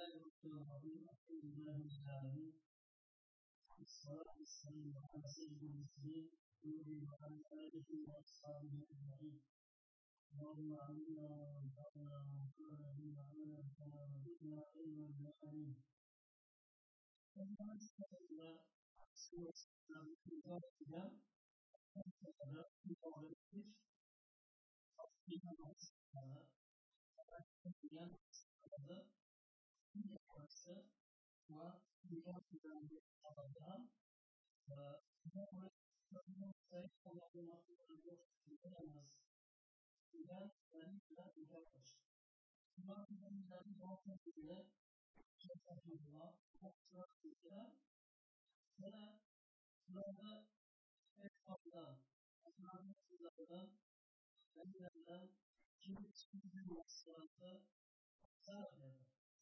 الله الرحمن الرحيم الحمد لله رب العالمين والصلاة والسلام على سيد المرسلين محمد وعلى آله وأصحابه أجمعين اللهم علمنا وانفعنا وانفعنا بما علمتنا وزدنا علما يا عليم استطعنا سوى السلام في ذاتنا فلا تضرب أصلنا وأصلنا فأتينا yaptı. Şu an dünya güvenli alanda dünya barışçılığının zayıf olan noktaları e, yok edilemez. Güven güvenlikle uzaklaştı. Şu an güvenliklerin altında bile şefkatliğe, kontrolüyle ve sırada etrafından, etrafından, kendilerden, kimin için bir maçlarda zarar verdi.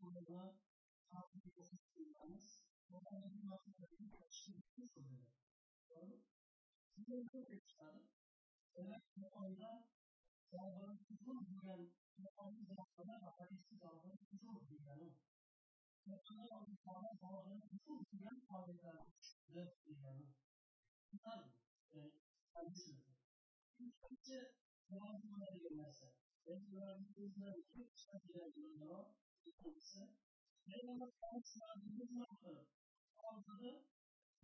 burada farklı bir ofis kullanmış. Oradan bir makinelerin karşılıklı şey soruları. Doğru. Şimdi çok ekstradım. Demek ki bu konuda cevabının uzun duyan, cevabının cevabına habersiz aldığını uzun duyan, cevabının aldıklarına cevabının uzun duyan kavramlar dört duyan. Bunlar kendi sınıfı. Şimdi sadece cevabını vermezse, belki öğrencilerimizden çok kısa bir yer görünüyor tutulması ve onun sonuçlarını hızlandı. Kaldığı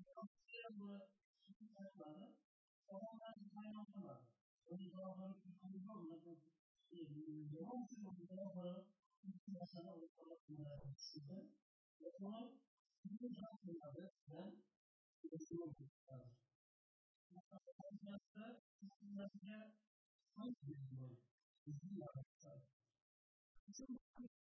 yansıyanlı tutuklarını tamamen kaynaklılar. Onun cevapları tutulması olmadı. Yalan sınıfı cevapları ihtiyaçlarına ulaşılmasına düşündü. Ve bunu bütün şartlarda ben yaşıma tutacağım. Hayatta sizlerce hangi bir yol? Bizim yaratacağız. Bizim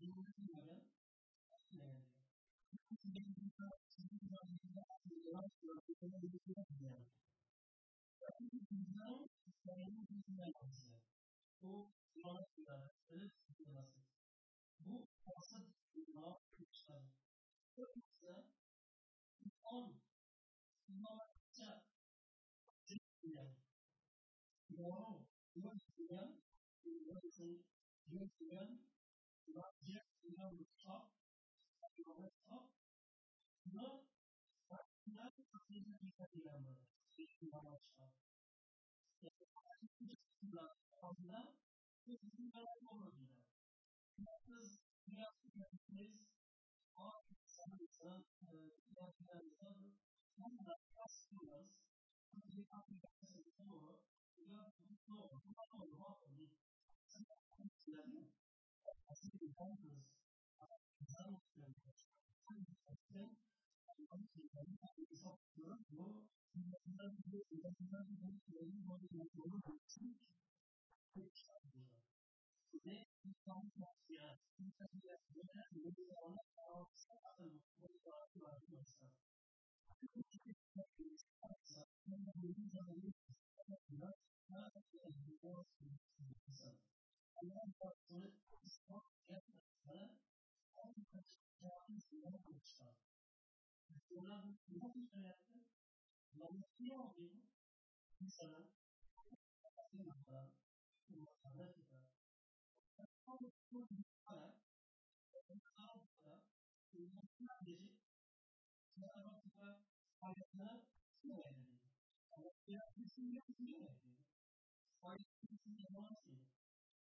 이해하면 네. 내가 지금과 내가 내가 그렇게 얘기해야 돼요. 그냥 사람이 생각이 없어요. 또 그런 시간을 지나서 뭐 벌써 이거 그렇죠. 그래서 이건 이거가 진짜 그냥 이거 이거 그냥 이거 그냥 이거 그냥 va dire Seigneur le sera, tu le resteras. Non, là, ça fait du décalé la main, et tu la lâcheras. Et c'est pas du tout ce qui va prendre là, que tu vas la prendre là. Entonces, de pontos desastrosamente assim, Thank you. olan bu hayatı yanlışlığa alıyor. İnsanın hayatında, umutlarında da, kafasında da, kafasında da, umutlarında da, kafasında hayatına sığmayabilir. Hayatına düşünmeyi sığmayabilir. Hayatına düşünmeyi sığmayabilir.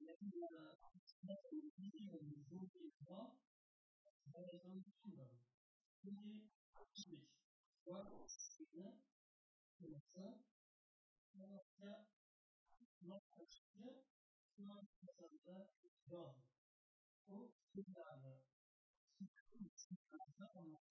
la ville participe au musée de janvier 3, magasin de films, premier à filmer. Voilà, c'est bien, ça, on a l'entretien, on a un d'ordre. Au final, est comme ça, ça, on a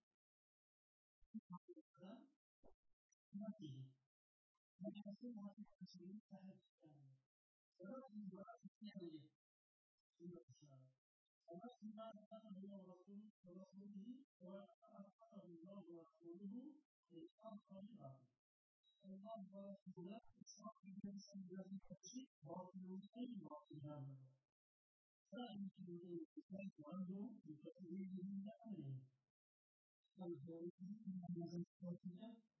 Mas você não vai conseguir estar registrando. Agora que embora se tenha Agora se nós estamos no nosso mundo, agora estamos no nosso mundo, e estamos caminhando. Então, agora se mudar, só que Deus se mudar de ti, volta no mundo, volta na alma. Sabe que o mundo está voando, e está se vendo em Então, eu vou dizer que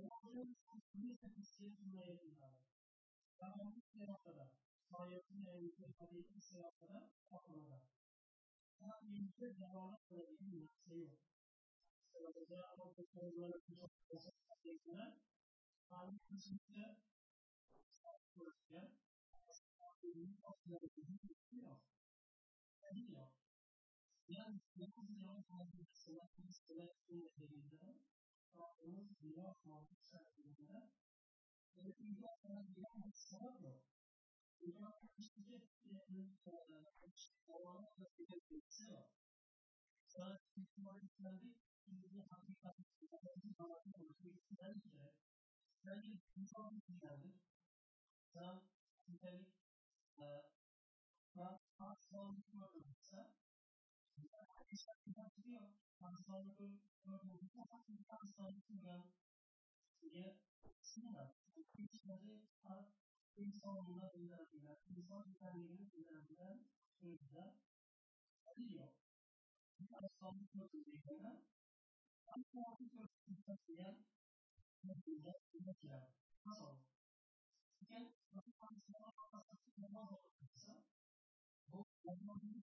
Oğlunuz kimisinin siyasına yayınlar. Davranış siyasada, sayesinde yayınlar, hareketi siyasada, korkmada. Sadece devamlı kılabildiğin nefsi yok. Sadece ama bu konulara çok basit sayesinde, aynı kısımda kurarken, sadece aslında bir yok. Yani, yalnız yalnız yalnız yalnız yalnız yalnız yalnız yalnız yalnız yalnız sorrows beyond all suffering. But if we don't have beyond sorrow, we don't have to shift in the form of the itself. John 2.47, Jesus is on the other side of the garden or the treasure, studying people in the other. John 2.47, uh, God passed on for us, insanlığına gönderebilen, insan güvenliğine gönderebilen sözler diyor. Bir aslanlı sözü eklenen, aslanlı sözü isteyen, mutluya ümmetler. Nasıl? Çünkü Rabbim Aleyhisselam'a karşı namaz bu olmanın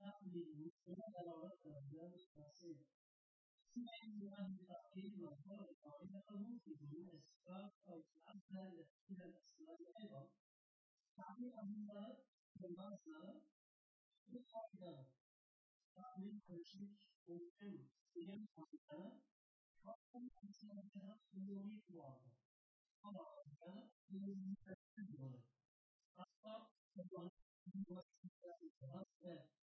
أثبتوا أثبتوه بحجة كل عقل يدل عليه فالوضع ولا نفوه بحجة كل عقل ينفيه أو ما يدل عليه. ولكن المسألة لا تشفى أو يمكن تشفى إذا كانت تشفى هذا المسألة صاحبة وصلاح أعزام إنفاقا فهي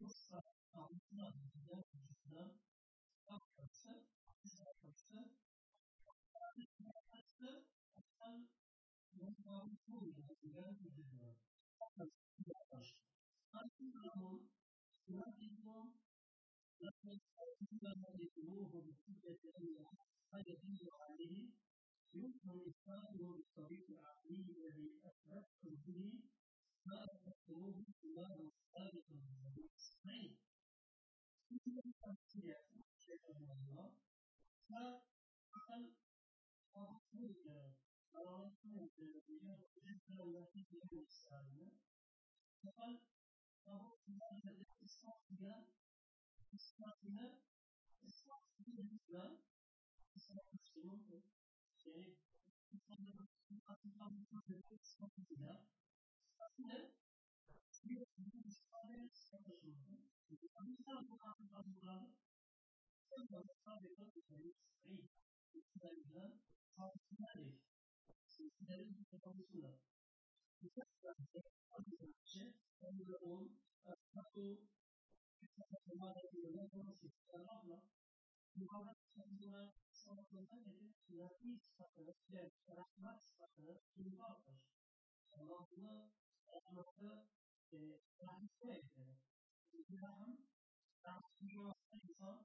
قصة أعطنا جدا جدا أكثر أكثر أكثر أكثر من أعطوا جدا جدا أكثر لكن لهم لكنهم لم يستطيعوا بحجة أن ما يدل عليه يمكن إثباته بالطريق العقلي الذي أثبته به ما أثبتموه إمام ثابت oluyor. Sen, sen babasını yüklüyor. Babasını yüklüyor. Yani bir sürü ulaşım diye gösterdi. Fakat babasından da ispat diyen, ispat diyen, ispat diyen, ispat diyen, yani insanların aslında bu sözleri ispat diyen, aslında bir sürü ispat diyen, ispat diyen, ispat diyen, ispat diyen, 这可能差别都是谁谁在你的超市那里，你在认识的方式了。你下次啊，谁啊谁，但是我们呃，他说他什么的，有那东西在闹了。你刚才说呢，说说那个就是历史上的事件，是吧？历史上的情报的事，然后什么什么的，呃，垃圾会的，你看他们，然后说那个。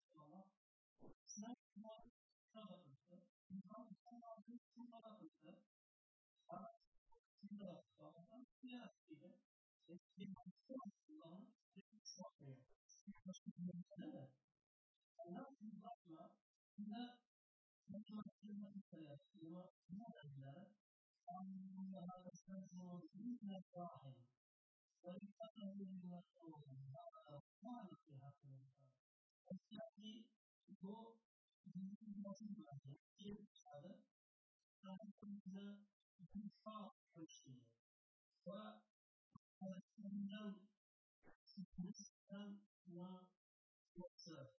ولكنه من الصور هذا ما في هذا الإنسان الشافعي هو من المسلم هذا هذا كنا بنصاف الشيء وكنا نسلم ويسر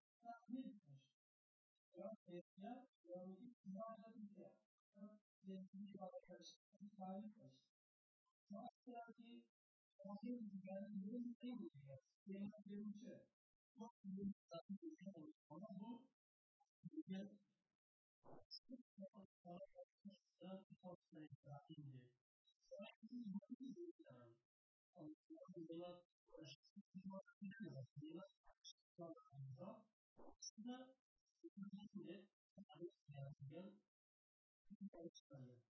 das hilft nicht. Ja, der hier, der mit diesem Mal der, der nicht bei euch, das hilft euch. So, als der die, da geben sie gerne die Lösung Regel her, der ist der Lutsche. Gott will, dass sie die Regel nicht kommen, so, die jetzt, das ist der von der Kiste, die kommt gleich da in dir. Sagen sie, die Lösung sind da. Und, das ist immer, das ist immer, das ist immer, das ist immer, das ist immer, Aslında ilgisiyle sadece yansıyan bir karıştırıyor.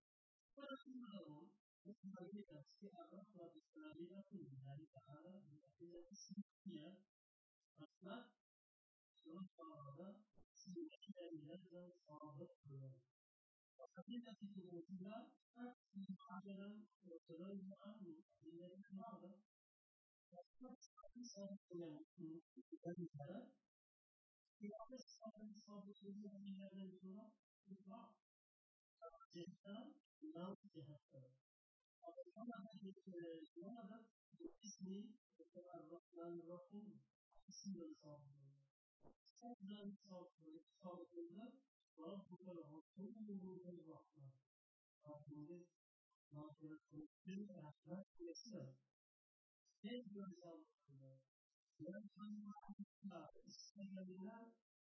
Sonrasında o, Mutmavi nefsi Allah'la İsrail'e kullanılır. Teala milletine kesinlikle asla son çağda sizinkilerden sahabet kılıyor. Fakat nefsi kullanılır. Her insanların ortadan zaman müminlerin vardır. Aslında insanların kullanılır. the other seven services in the Nirvana is love. Satan loves Jahakar. और one of the one of the is me and Rahim symbols of the symbols of the symbols of the God who can also move in Rahman. God moves not just to feel as much as well. Save yourself from the Learn from la.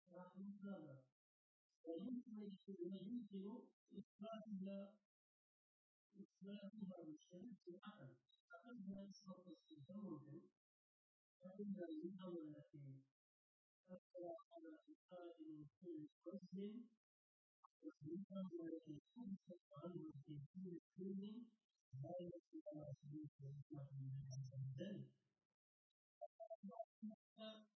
La el es que es que que es que la que que la la. Thank you.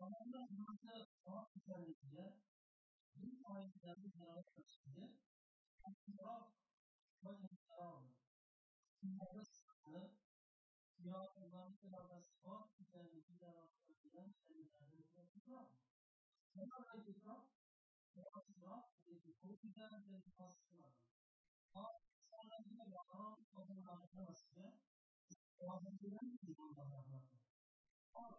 Zamanla hızlı sanat güzelliğiyle, bir faizlerle zarar kaçırdı. İtiraf ve ihtiram. Kimlerde sıkıntı, silahlardan kadar sanat güzelliğiyle rastlatılan şeylerden ihtiram. Sanat ve ihtiram, ihtiram ve bu güzellikle ihtiram. Sonrasında yapılan adımlardan sonra, bazılarının bir yolda yapılan. Ama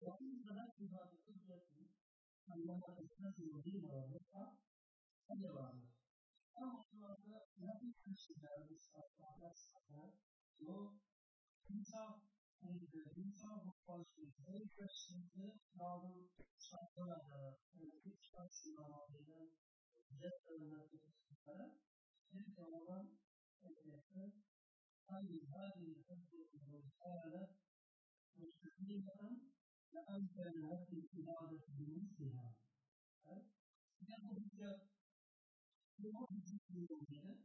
وإن تركها بحجة أنها تستلزم دين وظيفة فجوابها أما الجواب لا يمكن الشباب على الصفات So, Himself, and the Himself was the very first single album, Sakura, and the Big Shots in our arena, just a matter of Sakura, and the one, and the third, and the body in the country of the Sakura, which is the one, the answer and what is the other to the Muslim. Right? Therefore, the Lord is the one,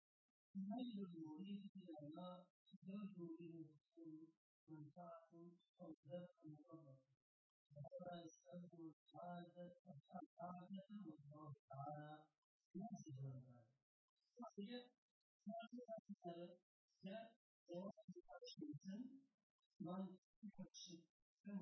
di morire alla del morire sul contatto con il mondo. هذا يستلزم الحاجة الحاجة والله تعالى يجب ذلك. هذه المسألة جاء جواب الشيطان من يكشف كم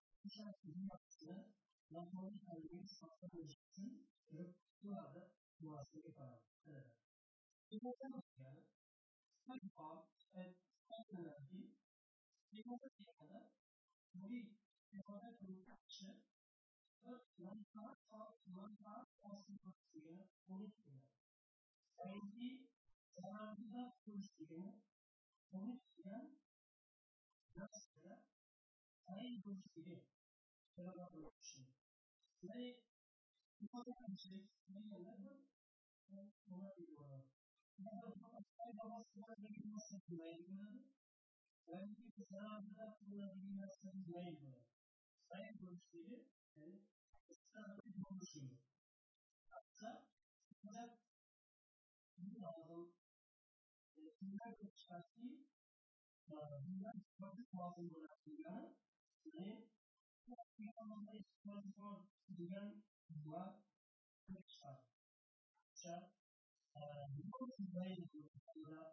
işaretinin yapısını yapmanın kalbini saklanmışsın ve duada duasını yapar. Evet. İmamdan başlayan sırfa ve sırflardi İmamdan kadar muri ifade kurulmak için Lanka, Lanka, Asılmasıya, Unutmuyor. Sevgi, zararında konuştuğunu, Unutmayan, Nasıl 다행히 보시기에 전화하고 있습니다. 근데 이거는 이제 내년에는 뭐라고요? 내가 사이버가 사이버를 무슨 거예요? 내가 그 사람들한테 그런 무슨 거예요? 사이버시에 사람들이 보시고 아까 내가 이거하고 인간 같이 인간 같은 과정을 하는 saya kita memberi sekolah-sekolah dengan dua periksa saya itu adalah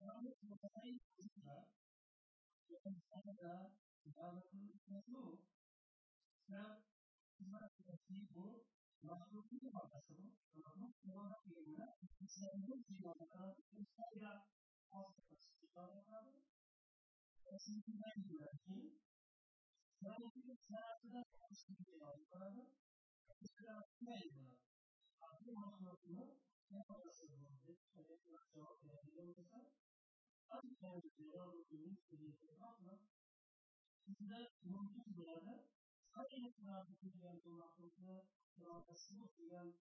Jangan kita punya punya. Kita, kita. Nah, 그리고 마술을 받아서 그러고 그러나 이유나 이상도 지원하다 이사야 아스파스티바라고 에스미나이 유라키 그러고 사라스다 아스티바라고 그러나 아무 마술도 내버렸어요. 그래서 저의 이름에서 아스파스티바라고 부르는 게 나왔나? 이제 뭔지 몰라요. Hakikaten münafıkı diyen münafıklığı, münafıksızlık diyen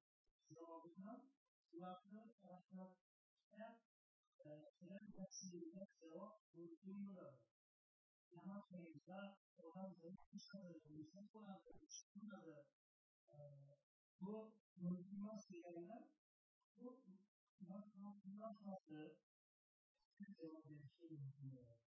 zavallıkla, münafıklığı tarafından tren taksiliyle cevap bulduğunda yaman sayıda olan zayıf kuşlarımızın bu arkadaş bunları bu unutulmaz diyenler bu münafıklığı cevap verişi mümkün olur.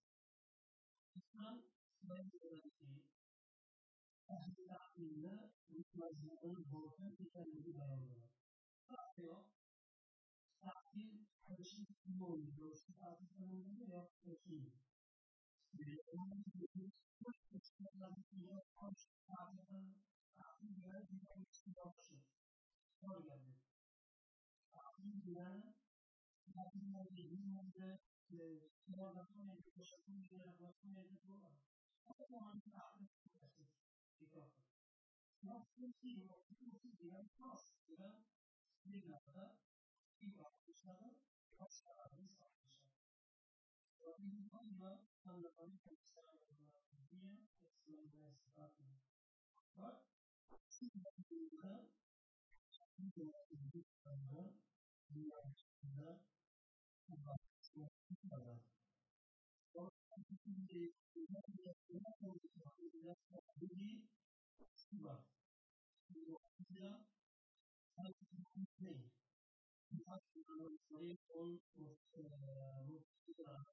İslam sınırlarını ahlak hakkında uyuşmazlığından korkan bir kendini dayanıyor. Bakıyor, saatin karışık gibi oluyor. Şu saatin sonunda da yapıyorsun. Yönetimden bir kuş kuşlardan ile hoş saatten saatin güven güven için yoksun. Sonra geldi. Saatin güven, saatin güven, الآن التعقيد هذا خاص الآن بين ذلك أهل العقيدة يتوزعون هوكا في فأخيرا تعقيد هذا الشيء مهم لو استطعت أن يكون أن الوهابية اسم الناس باطل وسنة الإيمان عندنا تثبيت الأمر بما يشبه الله سبحانه الله به المعتزلة هذه الاثنين بحسب طريق مبتدع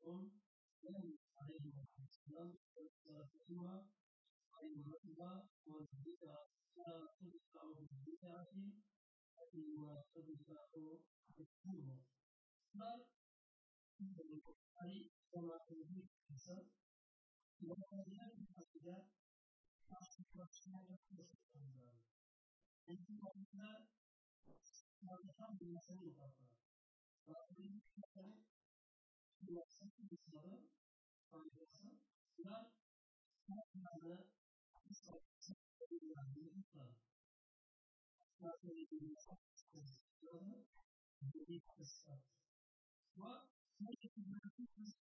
لم عليهم الإسلام والسلام والهدى والبدعة لا تدفع بالبدعة إنما تدفع بالسنة بل أي كما تدرك الإنسان وهذه karşılaşmaya çalışıyorlar. Eğitim konusunda çalışan bilimsel odaklar. Rabbinin kitapları kullansak kısımları faydası sıra sınavlarda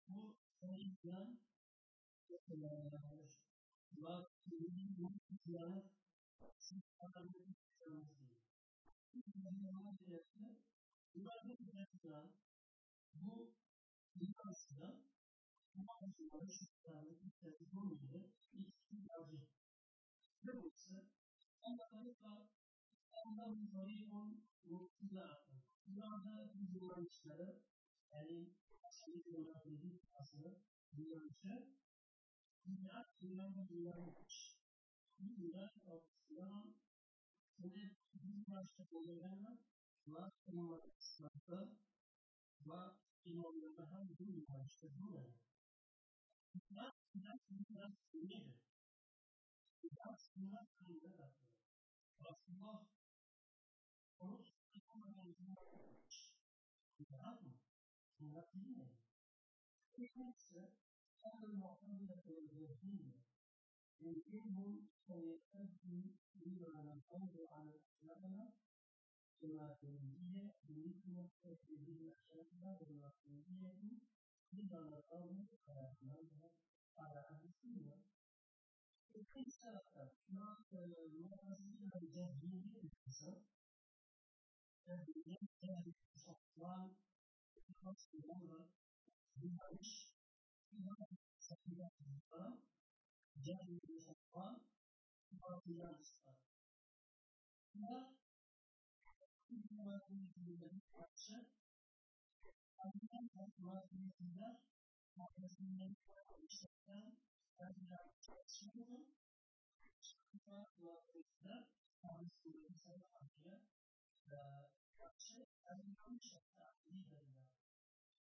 bu sayıdan yapılan Bak, bu ticaret, şu kadarlık ticareti. Şimdi ne ticareti? Bunlardan ticareti bu ticareti Kumaşçılara şu kadarlık ticareti konuyla ikisi tercih. Ve bu ise Anlatılıkla İstanbul'dan Sarıyon Mutluyla attı. Bunlarda biz olan yani aslında bunlar dedik aslında bunlar not beyond the language. The land of Islam said bir başka olaylarla var olmak İslam'da var imamlarda hem bu inançta durur. İslam inan inan nedir? İslam inan inan Resulullah onu tutamayan inan yapmış. İnan mı? İnan değil mi? İnançsa هذا المعتزلة والجهمية يمكنهم أن يؤدوا بما نقول على أخلاقنا الماتريدية بمثل تأثير الأشاعرة والماتريدية بما نقول على على أهل السنة ليس المعتزلة الجهمية الإنسان الذي الصفوان خاص بالأمر بالعيش فيها setiap apa jadi apa luar biasa.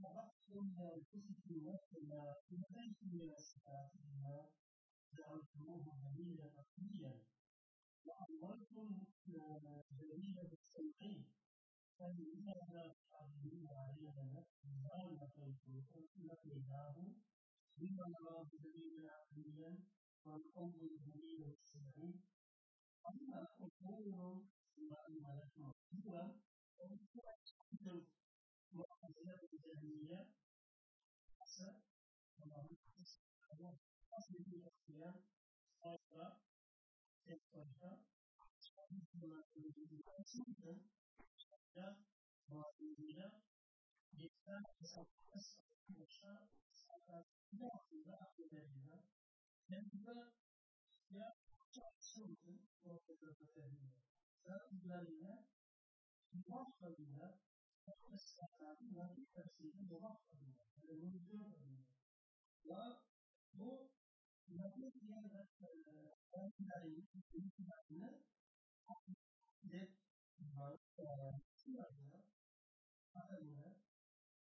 pada kita punya sekarang dalam semua hari dan kemudian وأمركم جميع السمعين فإن الله تعالى علينا ما لقيناه بما الله جميع عقليا والقوم جميع السمعين أما الأمور وأما لكم مكتوبا ومكتوبا muhafaza üzerinde ise Allah'ın kısmında nasıl bir yaşayan sayfa tek başta Mağduruyla geçen hesaplara sahip olsa sadakatli altında affederler. Kendine ya çalışıldı ortada affederler. Sen üzerine, mahvoluyla Love, hope, nothing here that one that is in darkness, death, birth, or fear, however,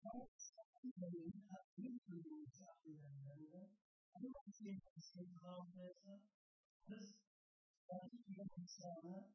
God's suffering has been to you suffering and anger. I don't think it's in harm, This, that is your concern,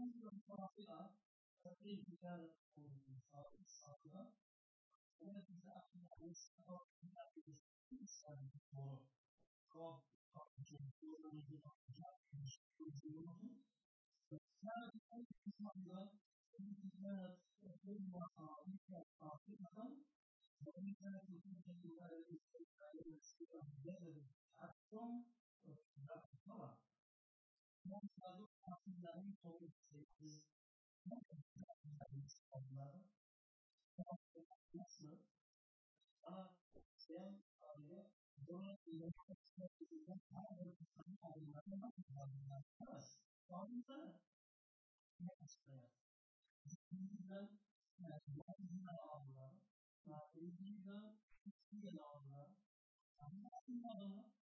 Kursen und Fahrer, das sehen wir und Fahrer, ohne diese Abhängigkeit auch innerhalb Zustand vor Korb auf den Temperaturen und auf den Temperaturen. Das kann ich auch nicht machen, wenn ich die Zeit der Filmmacher und der Fahrer wenn ich dann die Temperaturen und die Temperaturen und die Temperaturen und die Temperaturen ben sadece aslında soru hissettim. Bakın sadece onları. Nasıl? Ama sen aile doğru iletişim içerisinde her bir insanın ayrılarına nasıl davranmaz? Sonra ne istiyor? Bizden bazı ağırlar, bazı ağırlar, bazı ağırlar, bazı ağırlar,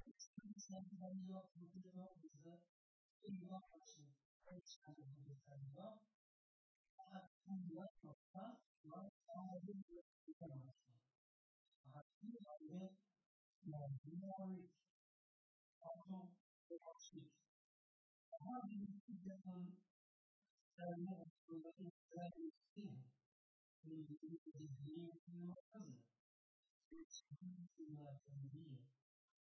Santiago Buddha Iwachi Krishnamurtiwa Akunwatoka wa Aduwatiwachi Akiwawe Mwamuri Ato Wachi Ahadi Kujakan Sana Kuwa Israeli Sivu Kujibu Kujibu Kujibu Kujibu Kujibu Kujibu Kujibu Kujibu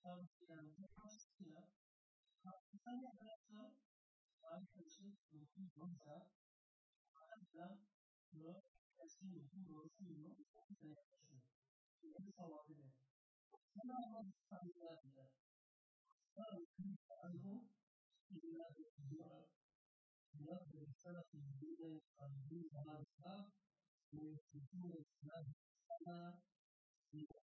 of the difference here. Misalnya ada ke Alhamdulillah Mungkin Bangsa Ada ke Kasih Mungkin Bangsa Mungkin Bangsa Jadi soalnya Karena Allah Sampai dia Sampai kita Anhu Ila Dua Dia berbicara Dia yang Sampai Dia Mengikuti Dia Sana Dia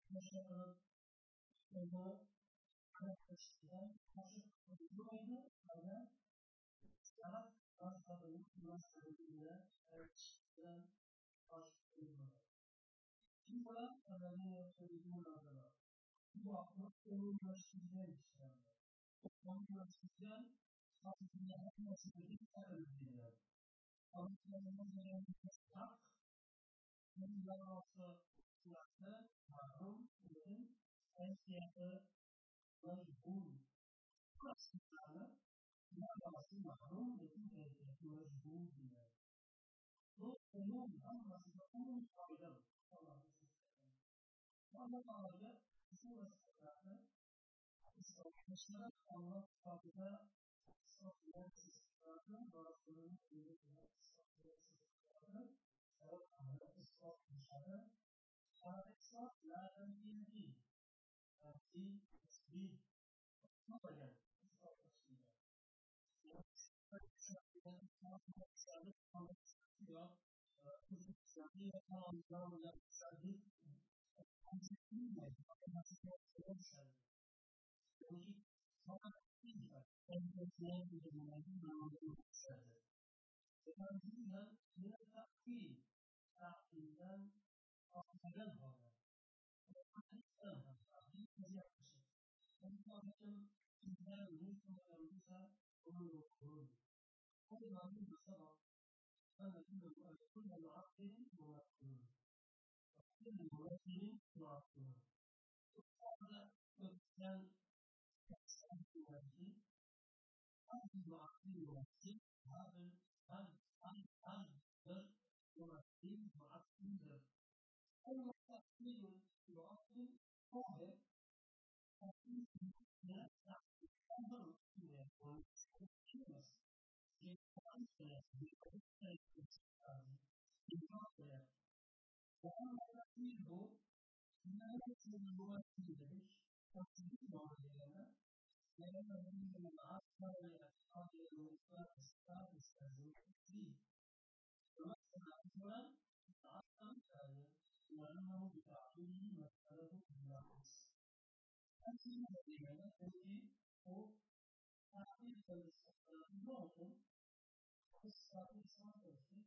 yaşanan sorma karakteristiğinden karşı kuruluydu hala sanat rastladığının rastladığında tartışılan başlıklarına. Şimdi bana kadarıyla söylediğim adına bu aklı onun yaşayacağı işlerdir. Onun yaşayacağı aslında her meselede sarılıyor. Anlatılmasına gelen bir hak, bunun yanılsa surasi marhum o'zim stansiyasi majbur surasi ma'nosi mahrum lekin kayfiyati majbur deyiladi bu umum hammasida umumiy qoida alloh taologa ism va sifatlarni isbotlashlari olloh kitobida isbotlanishlari sabab isbotlashadi Alexa la apa ya ما من سبق أن كل معقل موكل وكل موكل معقل وقال الإنسان كأسان موكل هذا المعقل موكل هذا هذا هذا هذا ومعقل معقل all unserer Themen überraschen, vorher, auf diesen Netzwerken anderen Themen und Kultures, die Transfers, die Kulturkulturen, die Software. Warum war das Niveau? Nein, es ist nur natürlich, dass die Vorlehrer, Lehrer, die in der Abteilung der Vorlehrer und Status versuchen, sie. Du hast gesagt, وأنه بتعقيده مسألة الناقص أنتم الذين تعقيد الاستقلال نوع الصحيح صحيح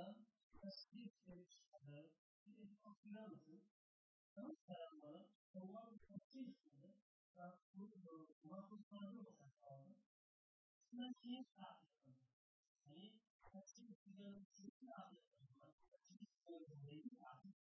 أم تسليك الشهادة في الأقلامة فمثلا هو التوصيف فأقول ما تصنع له لكن أعلم يعني تسليك الشهادة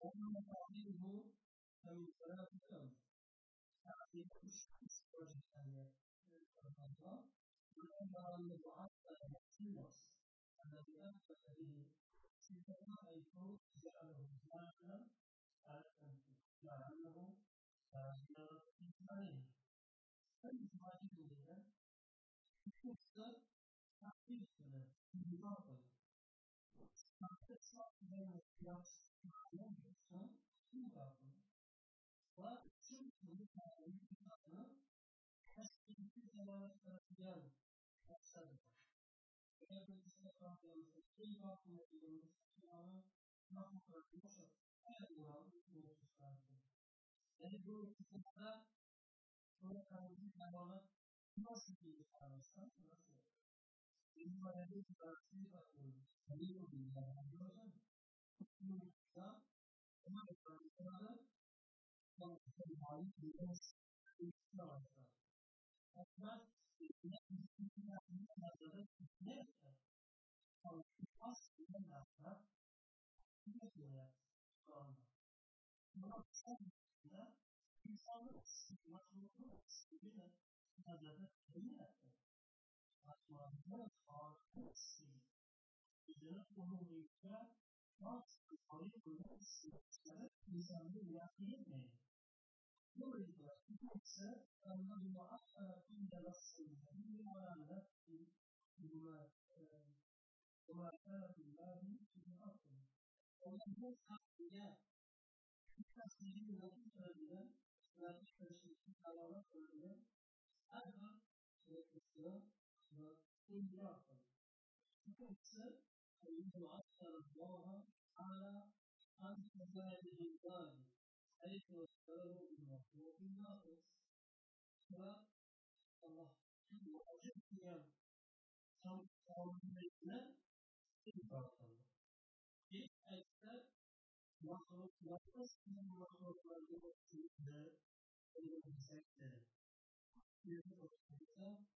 ومن تعبيره من ثلاث كلمة تعبير الشمس والجهالية وأنها المعطل السيوس الذي أثبت به صفة حيث جعله داخلا على التنفيذ 인사인 사인사인 우리는 혹시 사실은 이거고 사실상 내가 기억하는 것은 친구라고 와 친구는 사실은 사실 인생을 살아가는 사실이다. 그래서 제가 그래서 친구하고 이런 사실을 나하고 그래서 해야 되나 이렇게 생각합니다. Yani bu kısımda sonra kalbimiz devamı nasıl bir tanesi nasıl? Bizim arada bir tartışmayı bakıyoruz. Halil oluyor yani anlıyorsan. Kutluyorsa ama etrafında konuşan hali duyuyoruz. Kutluyorsa varsa. Hatta ne kutluyorsa ne nazarı kutluyorsa konuşmaz ne nazarı kutluyorsa şu anda. Buna bir şey ومن يسعى إلى تحصيل نتيجة Sayın Aşağı'nın Allah'a hala an tezahürü حيث اشتروا بالمخلوق الناقص فالله وجد قيام صومنا الباطل إذ أكثر مخلوق ناقص من mahluk yolg'iz maxluqlarga o'xshaydi demasakda Allahu Akbar.